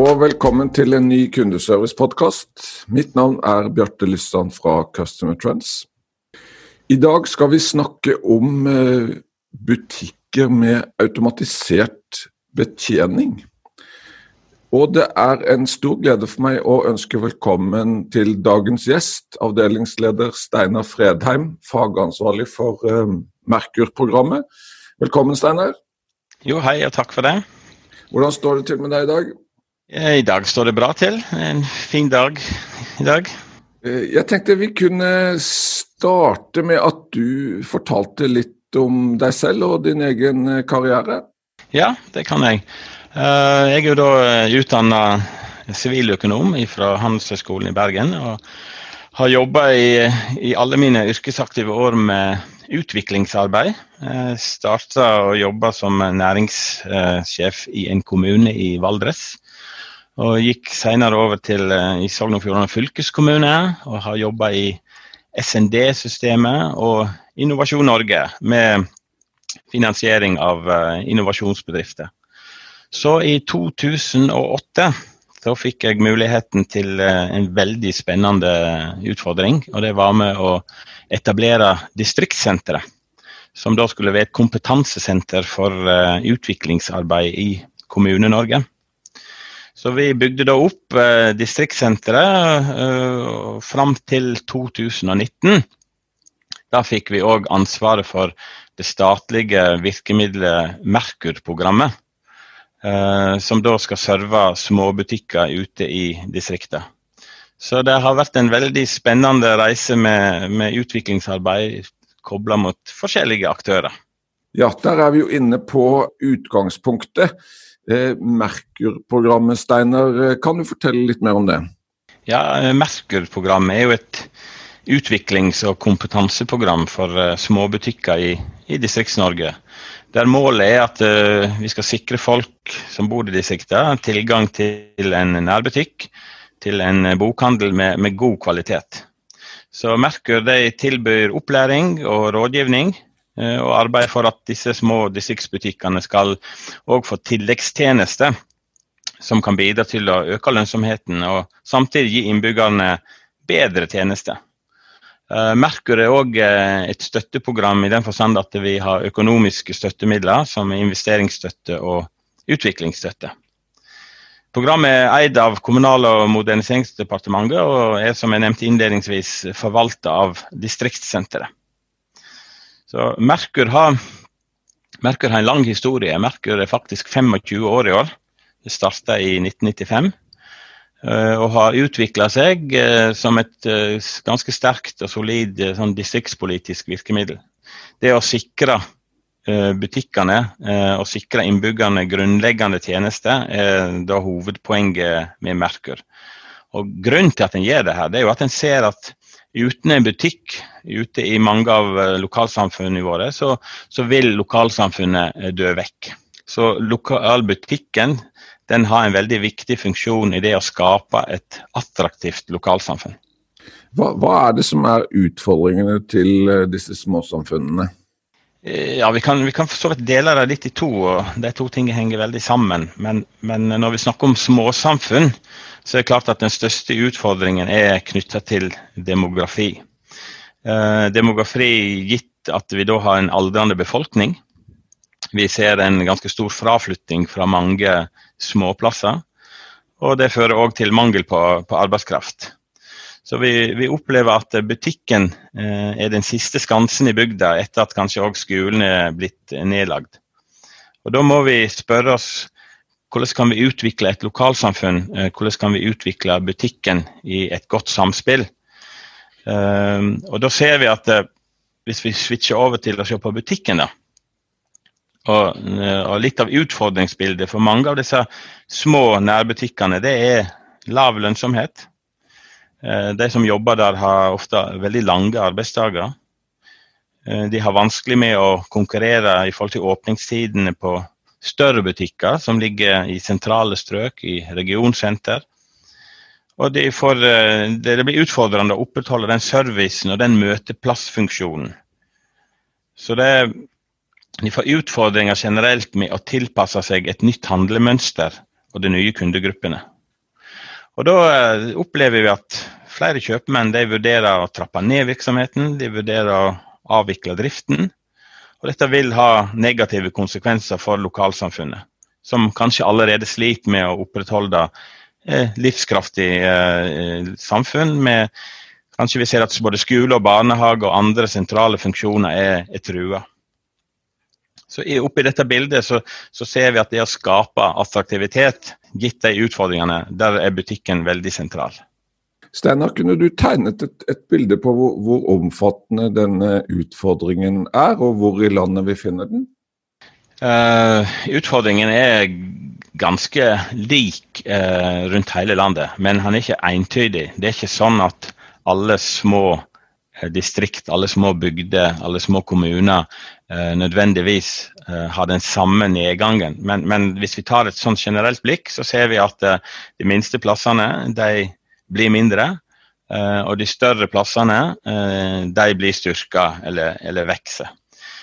og velkommen til en ny kundeservice-podkast. Mitt navn er Bjarte Lysand fra Customer Trends. I dag skal vi snakke om eh, butikker med automatisert betjening. Og det er en stor glede for meg å ønske velkommen til dagens gjest, avdelingsleder Steinar Fredheim, fagansvarlig for uh, Merkur-programmet. Velkommen, Steinar. Jo, hei og takk for det. Hvordan står det til med deg i dag? I dag står det bra til. En fin dag i dag. Eh, jeg tenkte vi kunne starte med at du fortalte litt om deg selv og din egen eh, karriere. Ja, det kan jeg. Eh, jeg er jo da utdanna siviløkonom fra Handelshøyskolen i Bergen. og har jobba i, i, alle mine yrkesaktive år med utviklingsarbeid. Starta å jobbe som næringssjef i en kommune i Valdres. Og gikk senere over til i Sogn og Fjordane fylkeskommune og har jobba i SND-systemet og Innovasjon Norge med finansiering av innovasjonsbedrifter. Så i 2008 så fikk jeg muligheten til eh, en veldig spennende utfordring. Og det var med å etablere distriktssenteret. Som da skulle være et kompetansesenter for eh, utviklingsarbeid i Kommune-Norge. Så vi bygde da opp eh, distriktssenteret fram til 2019. Da fikk vi òg ansvaret for det statlige virkemidlet Merkur-programmet. Eh, som da skal serve småbutikker ute i distriktet. Så det har vært en veldig spennende reise med, med utviklingsarbeid kobla mot forskjellige aktører. Ja, der er vi jo inne på utgangspunktet. Eh, Merkur-programmet, Steiner, eh, kan du fortelle litt mer om det? Ja, eh, Merkur-programmet er jo et utviklings- og kompetanseprogram for småbutikker i, i Distrikts-Norge. Der målet er at uh, vi skal sikre folk som bor i distriktene, tilgang til en nærbutikk, til en bokhandel med, med god kvalitet. Så Merkur de tilbyr opplæring og rådgivning, og arbeider for at disse små distriktsbutikkene skal òg få tilleggstjenester som kan bidra til å øke lønnsomheten og samtidig gi innbyggerne bedre tjenester. Uh, Merkur er òg uh, et støtteprogram i den forstand at vi har økonomiske støttemidler som investeringsstøtte og utviklingsstøtte. Programmet er eid av Kommunal- og moderniseringsdepartementet og er som jeg nevnte innledningsvis forvalta av Distriktssenteret. Så Merkur har, Merkur har en lang historie. Merkur er faktisk 25 år i år. Det starta i 1995. Eh, og har utvikla seg eh, som et eh, ganske sterkt og solid sånn distriktspolitisk virkemiddel. Det å sikre butikkene og sikre innbyggerne grunnleggende tjenester er da hovedpoenget med Merkur. Og Grunnen til at en gjør det her, det er jo at en ser at uten en butikk ute i mange av lokalsamfunnene våre, så, så vil lokalsamfunnet dø vekk. Så lokalbutikken den har en veldig viktig funksjon i det å skape et attraktivt lokalsamfunn. Hva, hva er det som er utfordringene til eh, disse småsamfunnene? Eh, ja, Vi kan, vi kan for så vidt dele det litt i to, og de to tingene henger veldig sammen. Men, men når vi snakker om småsamfunn, så er det klart at den største utfordringen er knytta til demografi. Eh, demografi gitt at vi da har en aldrende befolkning. Vi ser en ganske stor fraflytting fra mange småplasser. Og det fører òg til mangel på, på arbeidskraft. Så vi, vi, opplever at butikken eh, er den siste skansen i bygda etter at kanskje òg skolen er blitt nedlagd. Og Da må vi spørre oss hvordan kan vi utvikle et lokalsamfunn? Eh, hvordan kan vi utvikle butikken i et godt samspill? Eh, og Da ser vi at eh, hvis vi switcher over til å se på butikken, da, og, eh, og, litt av utfordringsbildet for mange av disse små nærbutikkene, det er lav lønnsomhet. Eh, de som jobber der, har ofte veldig lange arbeidsdager. Eh, de har vanskelig med å konkurrere i forhold til åpningstidene på større butikker som ligger i sentrale strøk, i regionsenter. Og det, får, eh, det blir utfordrende å opprettholde den servicen og den møteplassfunksjonen. Så det, de får utfordringer generelt med å tilpasse seg et nytt handlemønster og de nye kundegruppene. Og Da eh, opplever vi at flere kjøpmenn de vurderer å trappe ned virksomheten. De vurderer å avvikle driften. Og dette vil ha negative konsekvenser for lokalsamfunnet, som kanskje allerede sliter med å opprettholde eh, livskraftig eh, samfunn. med Kanskje vi ser at både skole, og barnehage og andre sentrale funksjoner er, er trua. Så Oppi dette bildet så, så, ser vi at det å skape attraktivitet, gitt de utfordringene, der er butikken veldig sentral. Steinar, kunne du tegnet et, et bilde på hvor, hvor, omfattende denne utfordringen er, og hvor i landet vi finner den? Uh, utfordringen er ganske lik uh, rundt hele landet, men han er ikke entydig. Det er ikke sånn at alle små uh, distrikt, alle små bygder, alle små kommuner nødvendigvis har den samme nedgangen. Men, men, hvis vi tar et sånn generelt blikk, så ser vi at de minste plassene de blir mindre. Eh, og de større plassene eh, de blir styrka eller, eller vokser.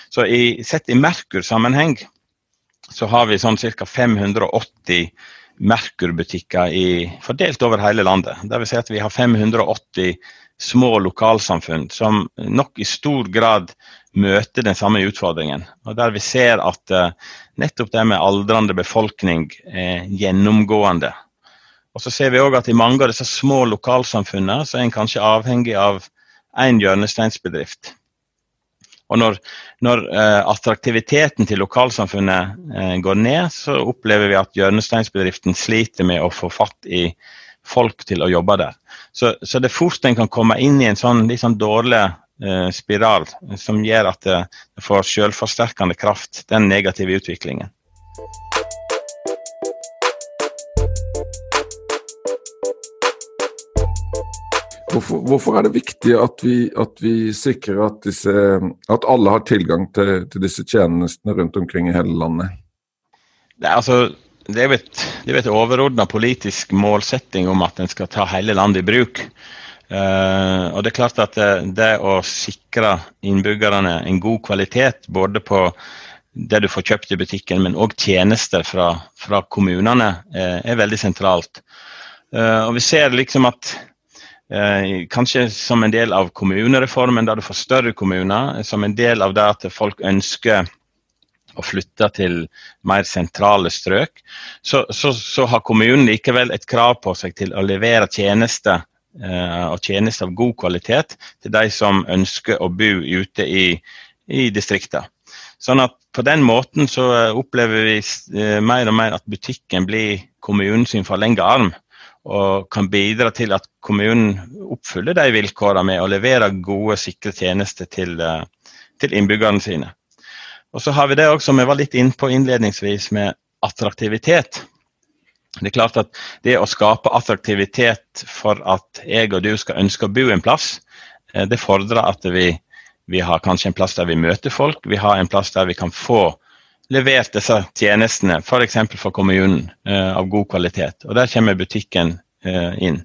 Så i, sett i Merkur-sammenheng så har vi sånn ca. 580 Merkur-butikker fordelt over hele landet. Det vil si at vi har 580 små lokalsamfunn som nok i stor grad møter den samme utfordringen. Og Der vi ser at uh, nettopp det med aldrende befolkning er gjennomgående. Og så ser vi òg at i mange av disse små lokalsamfunnene så er en kanskje avhengig av én hjørnesteinsbedrift. Og når, når eh, attraktiviteten til lokalsamfunnet eh, går ned, så opplever vi at hjørnesteinsbedriften sliter med å få fatt i folk til å jobbe der. Så, så det fort en kan komme inn i en sånn, litt sånn dårlig eh, spiral som gjør at det, det får selvforsterkende kraft, den negative utviklingen. Hvorfor, hvorfor, er det viktig at vi, at vi sikrer at, disse, at, alle har tilgang til, til, disse tjenestene rundt omkring i hele landet? Det er, altså, det er et, det et overordna politisk målsetting om at en skal ta hele landet i bruk. Uh, og Det er klart at det, det å sikre innbyggerne en god kvalitet, både på det du får kjøpt i butikken, men òg tjenester fra, fra kommunene, uh, er veldig sentralt. Uh, og Vi ser liksom at Eh, kanskje som en del av kommunereformen, der du får større kommuner. Som en del av det at folk ønsker å flytte til mer sentrale strøk. Så, så, så har kommunen likevel et krav på seg til å levere tjenester eh, og tjenester av god kvalitet til de som ønsker å bo ute i, i distriktene. Sånn at På den måten så opplever vi eh, mer og mer at butikken blir kommunens forlengede arm og kan bidra til at kommunen oppfyller de vilkårene med å levere gode, sikre tjenester til, eh, til innbyggerne sine. Og så har vi det også, som jeg var litt inne på innledningsvis, med attraktivitet. Det er klart at det å skape attraktivitet for at jeg og du skal ønske å bo en plass, eh, det fordrer at vi, vi har kanskje en plass der vi møter folk, vi har en plass der vi kan få levert disse tjenestene, f.eks. for, kommunen, eh, av god kvalitet. Og Der kommer butikken eh, inn.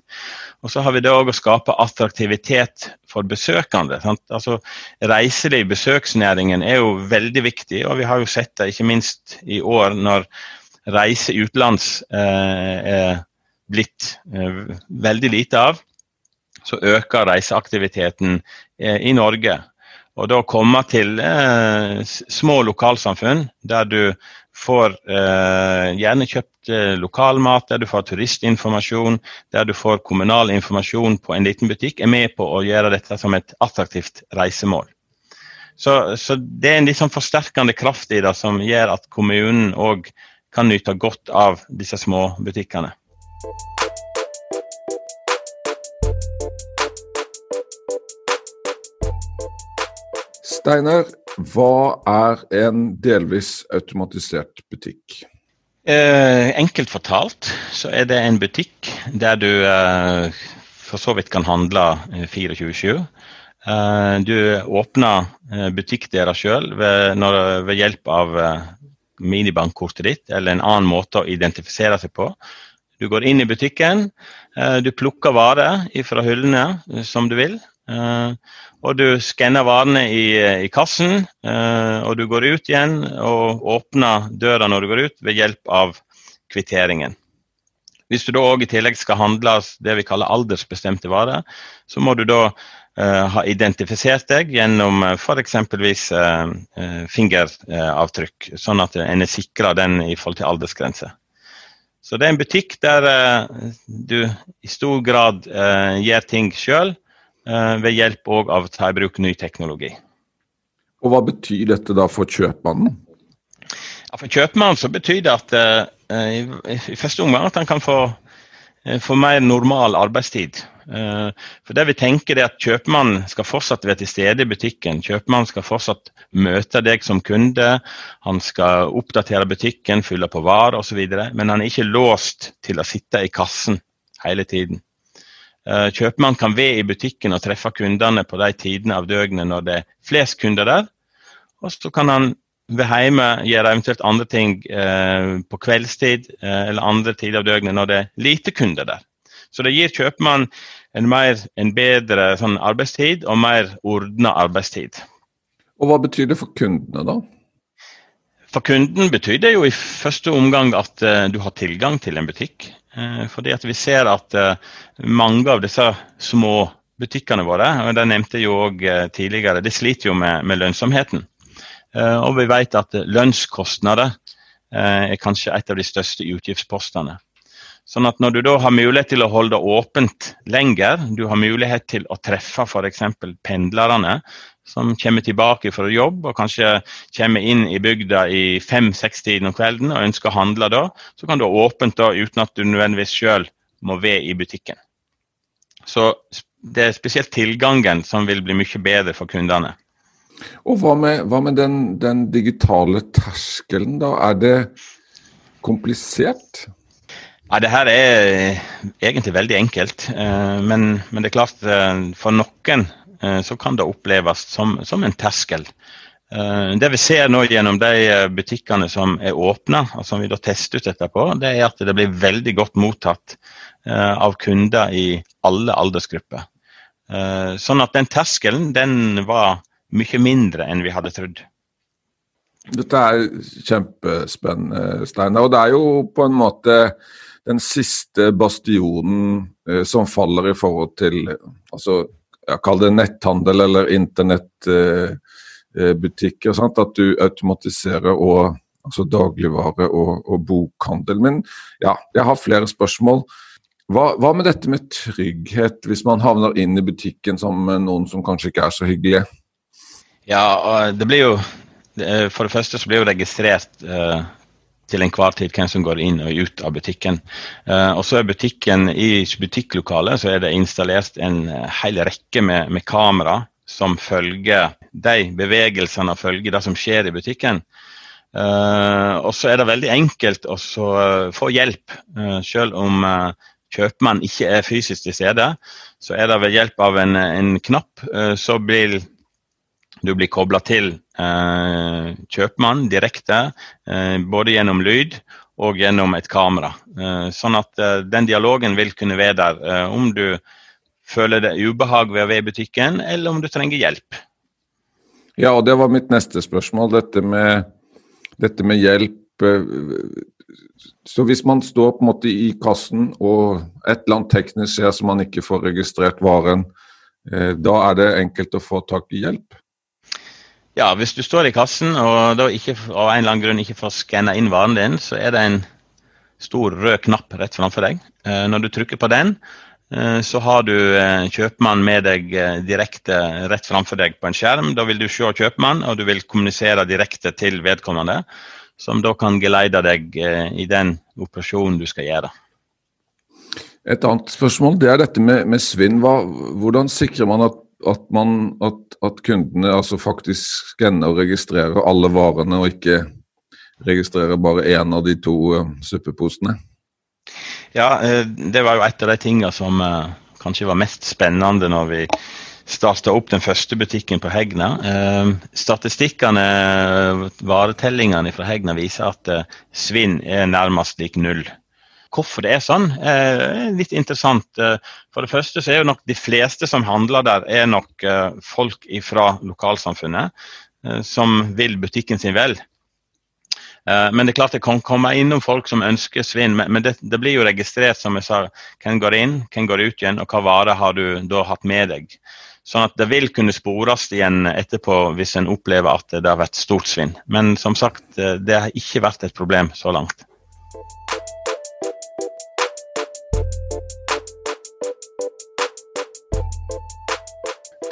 Og Så har vi det òg å skape attraktivitet for besøkende. Sant? Altså, Reiseliv, besøksnæringen er jo veldig viktig, og vi har jo sett det ikke minst i år når reise utenlands eh, er blitt veldig lite av. Så øker reiseaktiviteten i Norge. Og da komme til eh, små lokalsamfunn der du får eh, gjerne kjøpt eh, lokalmat, der du får turistinformasjon, der du får kommunal informasjon på en liten butikk, er med på å gjøre dette som et attraktivt reisemål. Så, så det er en litt sånn forsterkende kraft i det som gjør at kommunen òg kan nyte godt av disse små butikkene. Steinar, hva er en delvis automatisert butikk? Eh, enkelt fortalt så er det en butikk der du eh, for så vidt kan handle 24-7. Du åpner butikkdelen sjøl ved, ved, hjelp av minibankkortet ditt eller en annen måte å identifisere seg på. Du går inn i butikken, du plukker varer fra hyllene som du vil. Og du skanner varene i, i, kassen, og du går ut igjen og åpner døra når du går ut ved hjelp av kvitteringen. Hvis du da òg i tillegg skal handle det vi kaller aldersbestemte varer, så må du da uh, ha identifisert deg gjennom uh, f.eks. Uh, fingeravtrykk, sånn at en er sikra den i forhold til aldersgrense. Så det er en butikk der uh, du i stor grad gjør ting sjøl, ved hjelp òg av å ta i bruk ny teknologi. Og Hva betyr dette da for kjøpmannen? Ja, for kjøpmannen så betyr det at Eh, i, i første omgang at han kan få, eh, få mer normal arbeidstid. Eh, for det vi tenker er at Kjøpmannen skal fortsatt være til stede i butikken. Kjøpmannen skal fortsatt møte deg som kunde. Han skal oppdatere butikken, fylle på varer osv. Men han er ikke låst til å sitte i kassen hele tiden. Kjøpmannen kan være i butikken og treffe kundene på de tidene av døgnet når det er flest kunder der. Og så kan han ved hjemme gjøre eventuelt andre ting eh, på kveldstid eh, eller andre tider av døgnet når det er lite kunder der. Så det gir kjøpmann en, mer, en bedre sånn, arbeidstid og mer ordna arbeidstid. Og Hva betyr det for kundene, da? For kunden betyr det jo i første omgang at du har tilgang til en butikk. Uh, fordi at vi ser at uh, mange av disse små butikkene våre, og det nevnte jeg jo òg tidligere, de sliter jo med, med lønnsomheten. Eh, og vi vet at lønnskostnader eh, er kanskje et av de største utgiftspostene. Sånn at Når du da har mulighet til å holde det åpent lenger, du har mulighet til å treffe f.eks. pendlerne som kommer tilbake fra jobb og kanskje kommer inn i bygda i fem-seks-tiden om kvelden og ønsker å handle da, så kan du ha åpent da uten at du nødvendigvis sjøl må være i butikken. Så det er spesielt tilgangen som vil bli mye bedre for kundene. Og Hva med, hva med den, den, digitale terskelen, da? Er det komplisert? Ja, det her er egentlig veldig enkelt. Eh, men, men det er klart, eh, for noen eh, så kan det oppleves som, som en terskel. Det vi ser nå gjennom de butikkene som er åpna, og som vi da tester ut etterpå, det er at det blir veldig godt mottatt av kunder i alle aldersgrupper. Sånn at den terskelen, den var mye mindre enn vi hadde trodd. Dette er kjempespennende, Steinar. Og det er jo på en måte den siste bastionen eh, som faller i forhold til altså, jeg kaller det netthandel eller internettbutikker. Eh, eh at du automatiserer og, altså dagligvare og, og, bokhandel. Men ja, jeg har flere spørsmål. Hva, hva, med dette med trygghet, hvis man havner inn i butikken som noen som kanskje ikke er så hyggelig? Ja, det blir jo For det første så blir jo registrert uh, til enhver tid hvem som går inn og ut av butikken. Uh, og så er butikken I butikklokalet så er det installert en hel rekke med, med kamera som følger de bevegelsene og følger det som skjer i butikken. Uh, og så er det veldig enkelt å få hjelp, uh, selv om kjøpmann ikke er fysisk til stede. Så er det ved hjelp av en, en knapp så blir du blir kobla til eh, kjøpmann direkte, eh, både gjennom lyd og gjennom et kamera. Eh, sånn at eh, den dialogen vil kunne være der eh, om du føler det ubehag ved å være i butikken, eller om du trenger hjelp. Ja, og det var mitt neste spørsmål. Dette med, dette med hjelp. Eh, så hvis man står på en måte i kassen og et eller annet teknisk skjer så man ikke får registrert varen, da er det enkelt å få tak i hjelp? Ja, hvis du står i kassen og av en eller annen grunn ikke får skanna inn varen din, så er det en stor rød knapp rett framfor deg. Eh, når du trykker på den, eh, så har du eh, kjøpmann med deg direkte rett framfor deg på en skjerm. Da vil du se kjøpmann, og du vil kommunisere direkte til vedkommende, som da kan geleide deg i den operasjonen du skal gjøre. Et annet spørsmål det er dette med, med svinn. Hvordan sikrer man at at, man, at, at kundene altså faktisk skanner og registrerer alle varene, og ikke registrerer bare én av de to uh, suppeposene? Ja, eh, det var jo et av de tingene som uh, kanskje var mest spennende når vi starta opp den første butikken på Hegna. Eh, statistikkene, varetellingene fra Hegna viser at eh, svinn er nærmest lik null. Hvorfor det er sånn, er litt interessant. For det første så er jo nok de fleste som handler der, er nok folk fra lokalsamfunnet som vil butikken sin vel. Eh, men det er klart det kan komme innom folk som ønsker svinn. Men det, det, blir jo registrert, som jeg sa. Hvem går inn, hvem går ut igjen, og hva varer har du da hatt med deg. Sånn at det vil kunne spores igjen etterpå hvis en opplever at det har vært stort svinn. Men som sagt, eh, det har ikke vært et problem så langt.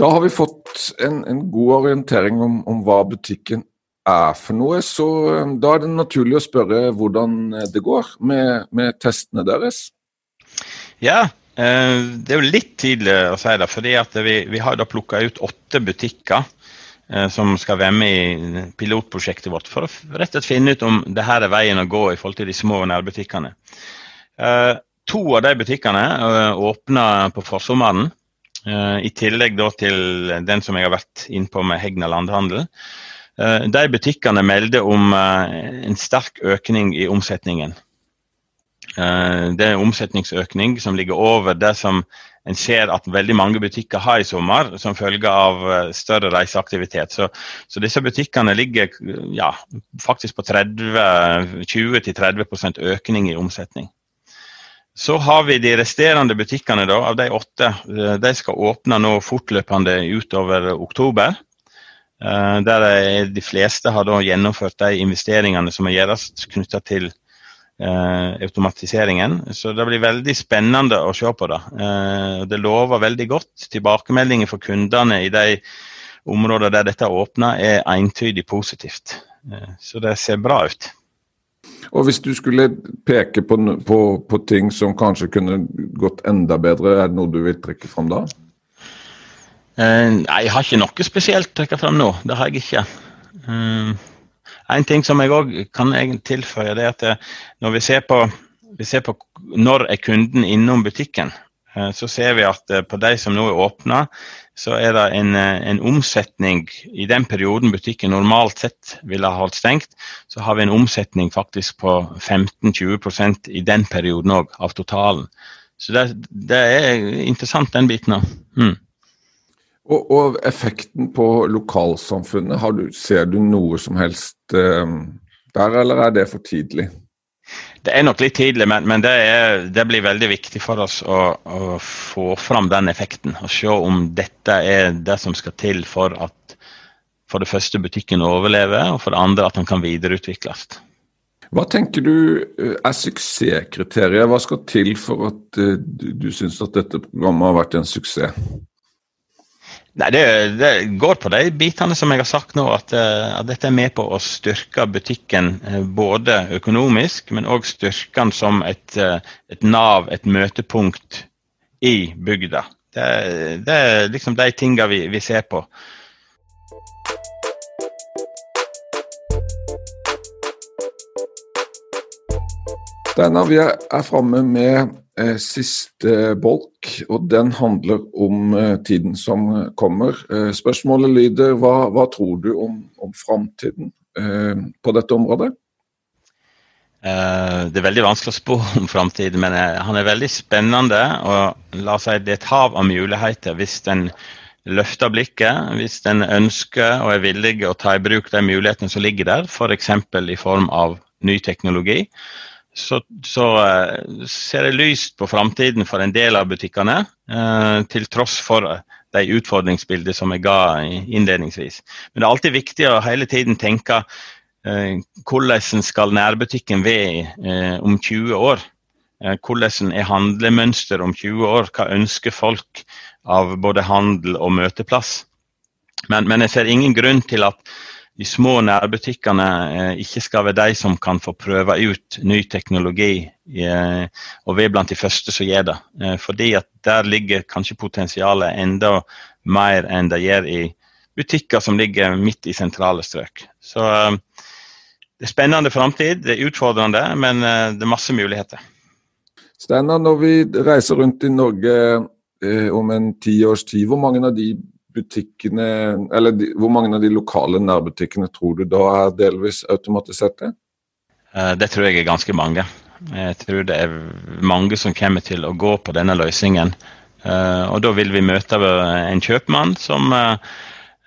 Da har vi fått en, en god orientering om, om, hva butikken er for noe, så um, da er det naturlig å spørre hvordan eh, det går med, med testene deres. Ja, eh, det er jo litt tidlig å si det. fordi vi, vi, har da plukka ut åtte butikker eh, som skal være med i pilotprosjektet vårt, for å rett og slett finne ut om det her er veien å gå i forhold til de små nærbutikkene. To av de butikkene åpna på forsommeren. I tillegg til den som jeg har vært innpå med Hegna landhandel. Eh, de butikkene melder om eh, en sterk økning i omsetningen. Eh, det er en omsetningsøkning som ligger over det som en ser at veldig mange butikker har i sommer, som følge av større reiseaktivitet. Så, så disse butikkene ligger ja, faktisk på 20-30% økning i omsetning. Så har vi de resterende butikkene da, av de åtte. De skal åpne nå fortløpende utover oktober. Eh, der de fleste har gjennomført de investeringene som må gjøres knytta til uh, automatiseringen. Så det blir veldig spennende å se på det. Det lover veldig godt. Tilbakemeldinger fra kundene i de områdene der dette åpner, er entydig positivt. Så det ser bra ut. Og Hvis du skulle peke på, på, på ting som kanskje kunne gått enda bedre, er det noe du vil trekke fram da? Uh, nei, jeg har ikke noe spesielt å trekke fram nå. Det har jeg ikke. Uh, en ting som jeg òg kan tilføye, det er at eh, når vi ser på, vi ser på når er kunden innom butikken, så ser vi at på de som nå er åpna, så er det en, en, omsetning i den perioden butikken normalt sett ville ha holdt stengt, så har vi en omsetning faktisk på 15-20 i den perioden òg, av totalen. Så det, det, er interessant, den biten òg. Mm. Og, og, effekten på lokalsamfunnet, du, ser du noe som helst eh, der, eller er det for tidlig? Det er nok litt tidlig, men, men det, er, det, blir veldig viktig for oss å, å, få fram den effekten. Og se om dette er det som skal til for at for det første butikken overlever, og for det andre at den kan videreutvikles. Hva tenker du eh, er suksesskriteriet? Hva skal til for at eh, du, syns at dette programmet har vært en suksess? Nei, det, det, går på de bitene som jeg har sagt nå, at, eh, at dette er med på å styrke butikken eh, både økonomisk, men òg styrke den som et, eh, et, nav, et møtepunkt i bygda. Det, det er liksom de tingene vi, vi ser på. Steinar, vi er framme med eh, siste bolk, og den handler om eh, tiden som kommer. Eh, spørsmålet lyder hva, hva, tror du om, om framtiden eh, på dette området? Eh, det er veldig vanskelig å spå om framtiden, men eh, han er veldig spennende. og la oss si Det er et hav av muligheter hvis den løfter blikket, hvis den ønsker og er villig å ta i bruk de mulighetene som ligger der, f.eks. I form av ny teknologi så, så uh, ser det lyst på framtiden for en del av butikkene, uh, til tross for de utfordringsbildene som jeg ga innledningsvis. Men det er alltid viktig å hele tiden tenke hvordan skal nærbutikken være om 20 år? hvordan er handlemønster om 20 år? Hva ønsker folk av både handel og møteplass? Men, men jeg ser ingen grunn til at de små nærbutikkene eh, ikke skal være de som kan få prøve ut ny teknologi, Og og være blant de første som gjør det. Eh, fordi at der ligger kanskje potensialet enda mer enn det gjør i butikker som ligger midt i sentrale strøk. Så det er spennende framtid, det er utfordrende, men det er masse muligheter. Steinar, når vi reiser rundt i Norge eh, om en ti års tid, hvor mange av de butikkene, eller de, hvor mange av de lokale nærbutikkene tror du da er delvis automatiserte? Eh, det tror jeg er ganske mange. Jeg tror det er mange som kommer til å gå på denne løsningen. Eh, og da vil vi møte en kjøpmann som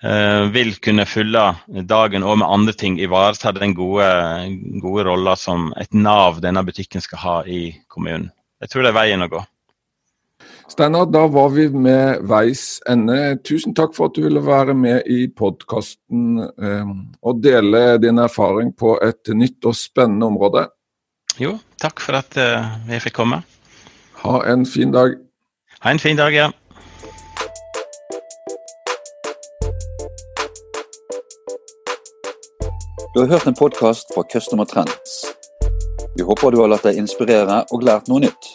Eh, vil kunne fylle dagen og med andre ting ivareta den gode, gode rolla som et Nav denne butikken skal ha i kommunen. Jeg tror det er veien å gå. Steinar, da var vi med veis ende. Tusen takk for at du ville være med i podkasten eh, og dele din erfaring på et nytt og spennende område. Jo, takk for at eh, jeg fikk komme. Ha en fin dag. Ha en fin dag, ja. Du har hørt en podkast fra Customer Trends. Vi håper du har latt deg inspirere og lært noe nytt.